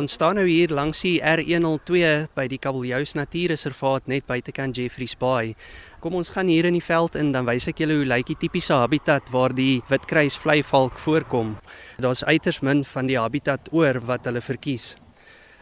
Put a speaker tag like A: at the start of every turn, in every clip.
A: Ons staan nou hier langs die R102 by die Kabeljous Natuurreservaat net buitekant Jeffreys Bay. Kom ons gaan hier in die veld in dan wys ek julle hoe lyk die tipiese habitat waar die witkruisvleivalk voorkom. Daar's uiters min van die habitat oor wat hulle verkies.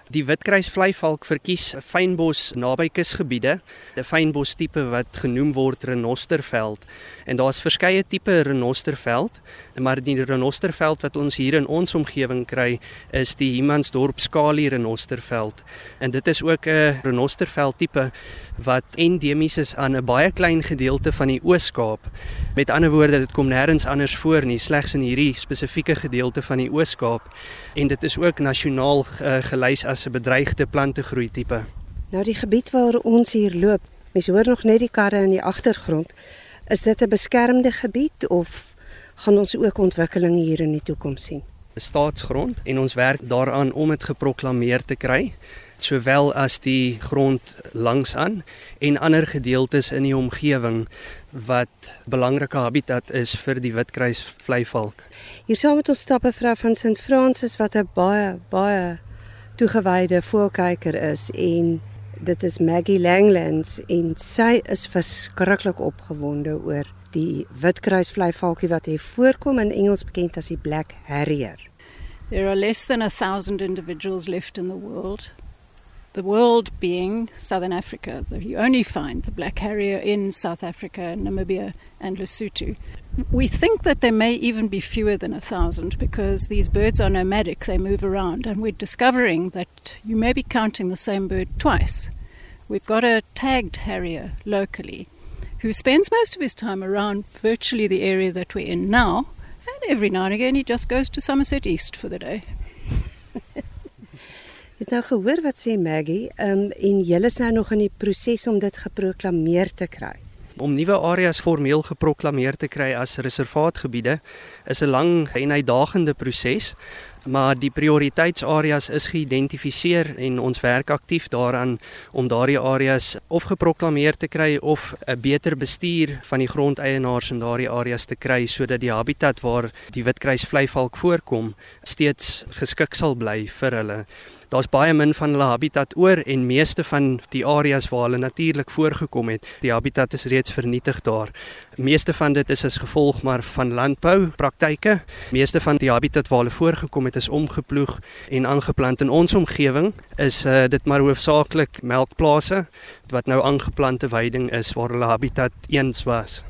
A: Die witkruisvleivalk verkies fynbos naby kusgebiede, 'n fynbos tipe wat genoem word renosterveld. En daar's verskeie tipe renosterveld, maar die renosterveld wat ons hier in ons omgewing kry, is die Humansdorp skalie renosterveld. En dit is ook 'n renosterveld tipe wat endemies is aan 'n baie klein gedeelte van die Oos-Kaap. Met ander woorde, dit kom nêrens anders voor nie, slegs in hierdie spesifieke gedeelte van die Oos-Kaap. En dit is ook nasionaal uh, gelys as 'n bedreigde plantegroei tipe.
B: Nou die gebied waar ons hier loop, mens hoor nog net die karre in die agtergrond. Is dit 'n beskermde gebied of gaan ons ook ontwikkeling hier in die toekoms sien?
A: Staatsgrond en ons werk daaraan om dit geproklaameer te kry sowel as die grond langsaan en ander gedeeltes in die omgewing wat belangrike habitat is vir die witkruisvleivalk.
B: Hier saam met ons stap 'n vrou van St Francis wat 'n baie baie toegewyde voelkyker is en dit is Maggie Langlands en sy is verskriklik opgewonde oor die witkruisvleivalkie wat hier voorkom in Engels bekend as die Black Harrier.
C: There are less than a 1000 individuals left in the world the world being Southern Africa. You only find the black harrier in South Africa, Namibia, and Lesotho. We think that there may even be fewer than a thousand because these birds are nomadic, they move around, and we're discovering that you may be counting the same bird twice. We've got a tagged harrier locally who spends most of his time around virtually the area that we're in now, and every now and again he just goes to Somerset East for the day.
B: Het nou gehoor wat sê Maggie, um, en julle is nou nog in die proses om dit geproklaameer te kry.
A: Om nuwe areas formeel geproklaameer te kry as reservaatgebiede is 'n lang en uitdagende proses, maar die prioriteitsareas is geïdentifiseer en ons werk aktief daaraan om daardie areas of geproklaameer te kry of 'n beter bestuur van die grondeienaars in daardie areas te kry sodat die habitat waar die witkruisvleivalk voorkom steeds geskik sal bly vir hulle. Daar's baie min van hulle habitat oor en meeste van die areas waar hulle natuurlik voorgekom het, die habitat is reeds vernietig daar. Meeste van dit is as gevolg maar van landbou praktyke. Meeste van die habitat waar hulle voorgekom het is omgeploeg en aangeplant in ons omgewing. Is uh, dit maar hoofsaaklik melkplase wat nou aangeplante weiding is waar hulle habitat eens was.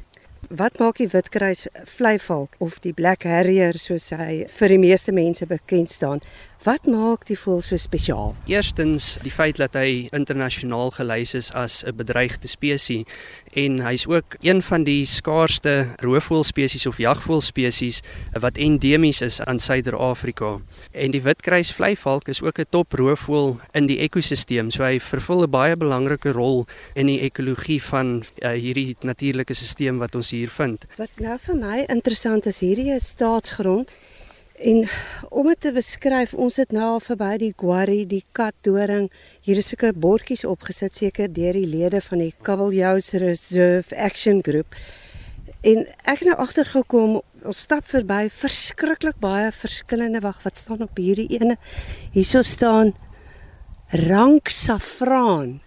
B: Wat maak die witkruis vleivalk of die black harrier soos hy vir die meeste mense bekend staan Wat maak die voël so spesiaal?
A: Eerstens die feit dat hy internasionaal gelys is as 'n bedreigde spesies en hy's ook een van die skaarsste roofvoëlspesies of jagvoëlspesies wat endemies is aan Suider-Afrika. En die witkruisvleivalk is ook 'n top roofvoël in die ekosisteem, so hy vervul 'n baie belangrike rol in die ekologie van uh, hierdie natuurlike stelsel wat ons hier vind.
B: Wat nou vir my interessant is, hierdie is staatsgrond En om dit te beskryf, ons het nou al verby die guarri, die katdoring. Hier is sulke bordjies opgesit seker deur die lede van die Kabeljous Reserve Action Group. En ek het nou agtergekom, ons stap verby verskriklik baie verskillende wag wat staan op hierdie ene. Hierso staan rank safraan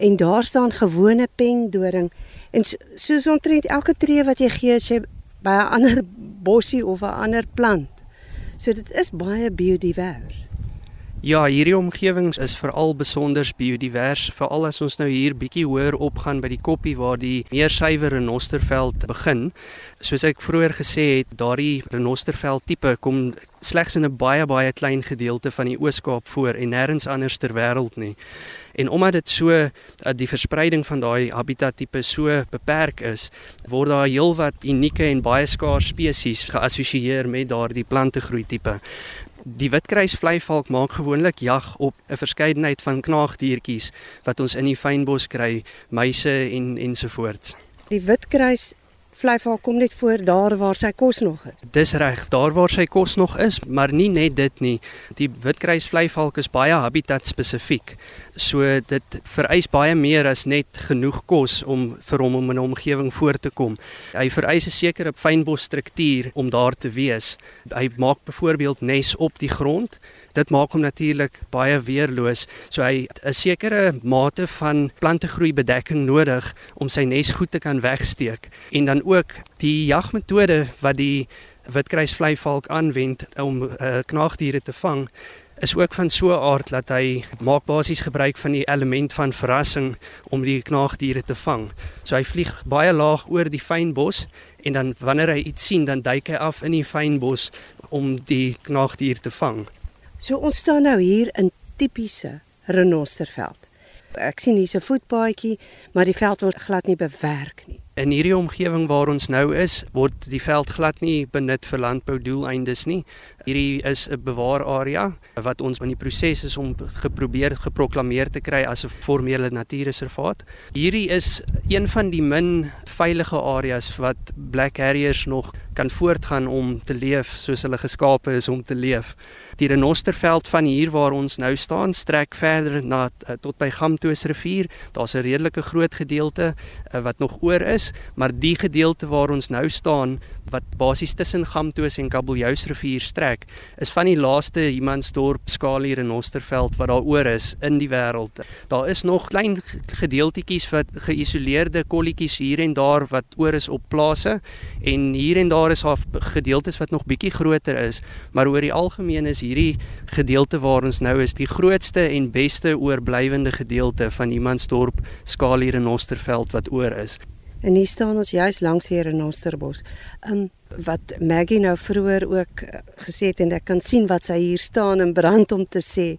B: en daar staan gewone pengdoring en soos omtrent elke tree wat jy gee as jy by 'n ander bossie of 'n ander plant So dit is baie biodivers.
A: Ja, hierdie omgewings is veral besonder biodivers, veral as ons nou hier bietjie hoër opgaan by die koppie waar die meer suiwer renosterveld begin. Soos ek vroeër gesê het, daardie renosterveld tipe kom slegs in 'n baie baie klein gedeelte van die Oos-Kaap voor en nêrens anders ter wêreld nie. En omdat dit so eh, die verspreiding van daai habitat tipe so beperk is, word daar heelwat unieke en baie skaars spesies geassosieer met daardie plantegroei tipe. Die witkruisvleivalk maak gewoonlik jag op 'n verskeidenheid van knaagdiertjies wat ons in die fynbos kry, muise en ensovoorts.
B: Die witkruis vleival kom net voor daar waar sy kos nog is.
A: Dis reg, daar waar sy kos nog is, maar nie net dit nie. Die witkruisvleivalk is baie habitat spesifiek. So dit vereis baie meer as net genoeg kos om vir hom om in 'n omgewing voor te kom. Hy vereis 'n sekere fynbosstruktuur om daar te wees. Hy maak byvoorbeeld nes op die grond dit maak hom natuurlik baie weerloos. So hy 'n sekere mate van plantegroei bedekking nodig om sy nes goed te kan wegsteek en dan ook die jagmetode wat die witkruisvleivalk aanwend om uh, knaagdiere te vang is ook van so 'n aard dat hy maak basies gebruik van die element van verrassing om die knaagdiere te vang. So hy vlieg baie laag oor die fynbos en dan wanneer hy iets sien, dan duik hy af in die fynbos om die knaagdier te vang.
B: So ons staan nou hier in tipiese renosterveld. Ek sien hier's 'n voetpaadjie, maar die veld word glad nie bewerk nie.
A: In hierdie omgewing waar ons nou is, word die veld glad nie benut vir landboudoeleindes nie. Hierdie is 'n bewaararea wat ons in die proses is om geprobeer geproklaameer te kry as 'n formele natuurreservaat. Hierdie is een van die min veilige areas wat black harriers nog kan voortgaan om te leef soos hulle geskape is om te leef. Die renosterveld van hier waar ons nou staan strek verder na eh, tot by Gamtoos rivier. Daar's 'n redelike groot gedeelte uh, wat nog oor is, maar die gedeelte waar ons nou staan wat basies tussen Gamtoos en Kabeljous rivier strek, is van die laaste Humansdorp skalie renosterveld wat daar oor is in die wêreld. Daar is nog klein gedeeltetjies wat geïsoleerde kolletjies hier en daar wat oor is op plase en hier en daar is daar gedeeltes wat nog bietjie groter is, maar oor die algemeen is hierdie gedeelte waar ons nou is die grootste en beste oorblywende gedeelte van Humansdorp skalie renosterveld wat oor is.
B: En hier staan ons juis langs hier in Osterbos. Um wat Maggie nou vroeër ook uh, gesê het en ek kan sien wat sy hier staan en brand om te sê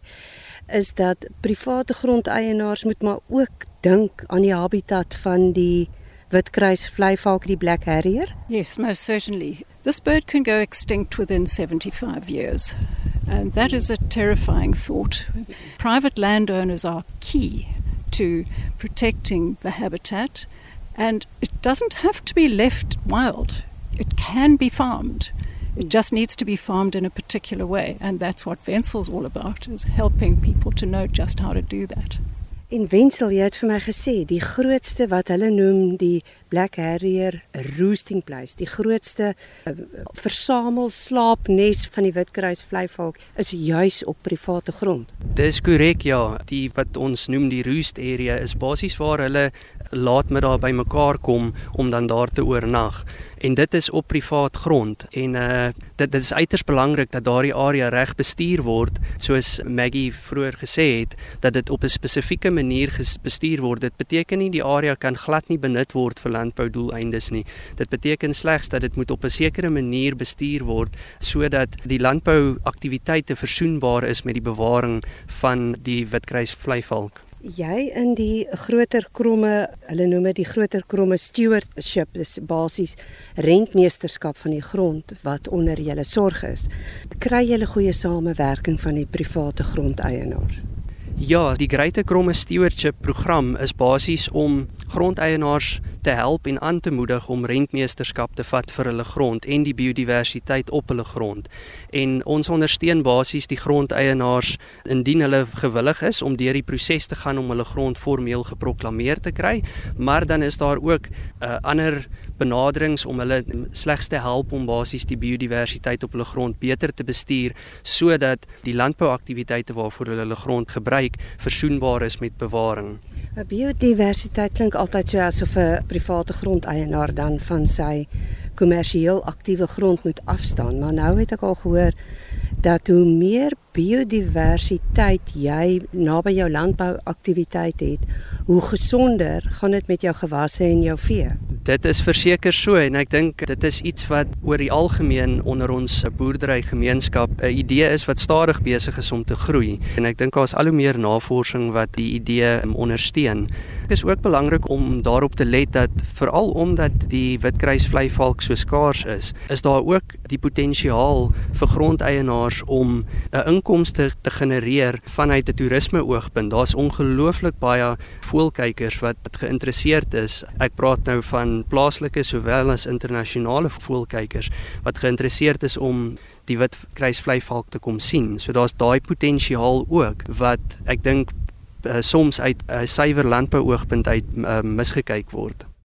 B: is dat private grondeienaars moet maar ook dink aan die habitat van die witkruis vleivalk die black harrier.
C: Yes, most certainly. This bird can go extinct within 75 years. And that is a terrifying thought. Private landowners are key to protecting the habitat. And it doesn't have to be left wild, it can be farmed. It just needs to be farmed in a particular way. And that's what Wenzel's all about, is helping people to know just how to do that.
B: In Wenzel jy het vir my gesê die grootste wat hulle noem die Black Harrier roosting place, die grootste uh, versamel slaapnes van die witkruis vleivalk is juis op private grond.
A: Dis korrek ja, die wat ons noem die roost area is basies waar hulle laatmiddag bymekaar kom om dan daar te oornag. En dit is op privaat grond en uh dit dit is uiters belangrik dat daardie area reg bestuur word soos Maggie vroeër gesê het dat dit op 'n spesifieke manier bestuur word. Dit beteken nie die area kan glad nie benut word vir landboudoeleindes nie. Dit beteken slegs dat dit moet op 'n sekere manier bestuur word sodat die landbouaktiwiteite versoenbaar is met die bewaring van die witkruis vleivalk
B: jy in die groter kromme, hulle noem dit die groter kromme stewardship, dis basies rentmeesterskap van die grond wat onder julle sorg is. Kry julle goeie samewerking van die private grondeienaars?
A: Ja, die Greater Kromme Stewardship program is basies om grondeienaars te help en aan te moedig om rentmeesterskap te vat vir hulle grond en die biodiversiteit op hulle grond. En ons ondersteun basies die grondeienaars indien hulle gewillig is om deur die proses te gaan om hulle grond formeel geproklaameer te kry, maar dan is daar ook 'n uh, ander benaderings om hulle slegs te help om basies die biodiversiteit op hulle grond beter te bestuur sodat die landbouaktiwiteite waarvoor hulle hulle grond gebruik versoenbaar is met bewaring.
B: 'n Biodiversiteit klink altyd so asof 'n private grondeienaar dan van sy kommersieel aktiewe grond moet afstaan, maar nou het ek al gehoor dat hoe meer biodiversiteit jy naby jou landbouaktiwiteit het, hoe gesonder gaan dit met jou gewasse en jou vee.
A: Dit is verseker so en ek dink dit is iets wat oor die algemeen onder ons boerderygemeenskap 'n idee is wat stadig besig is om te groei. En ek dink daar's al hoe meer navorsing wat die idee um, ondersteun. Dit is ook belangrik om daarop te let dat veral omdat die witkruisvleivalk so skaars is, is daar ook die potensiaal vir grondeienaars om 'n inkomste te genereer vanuit 'n toerisme oogpunt. Daar's ongelooflik baie voëlkykers wat geïnteresseerd is. Ek praat nou van plaaslike sowel as internasionale voëlkykers wat geïnteresseerd is om die wit kruisvleivalk te kom sien. So daar's daai potensiaal ook wat ek dink uh, soms uit 'n uh, suiwer landbou oogpunt uit uh, misgekyk word.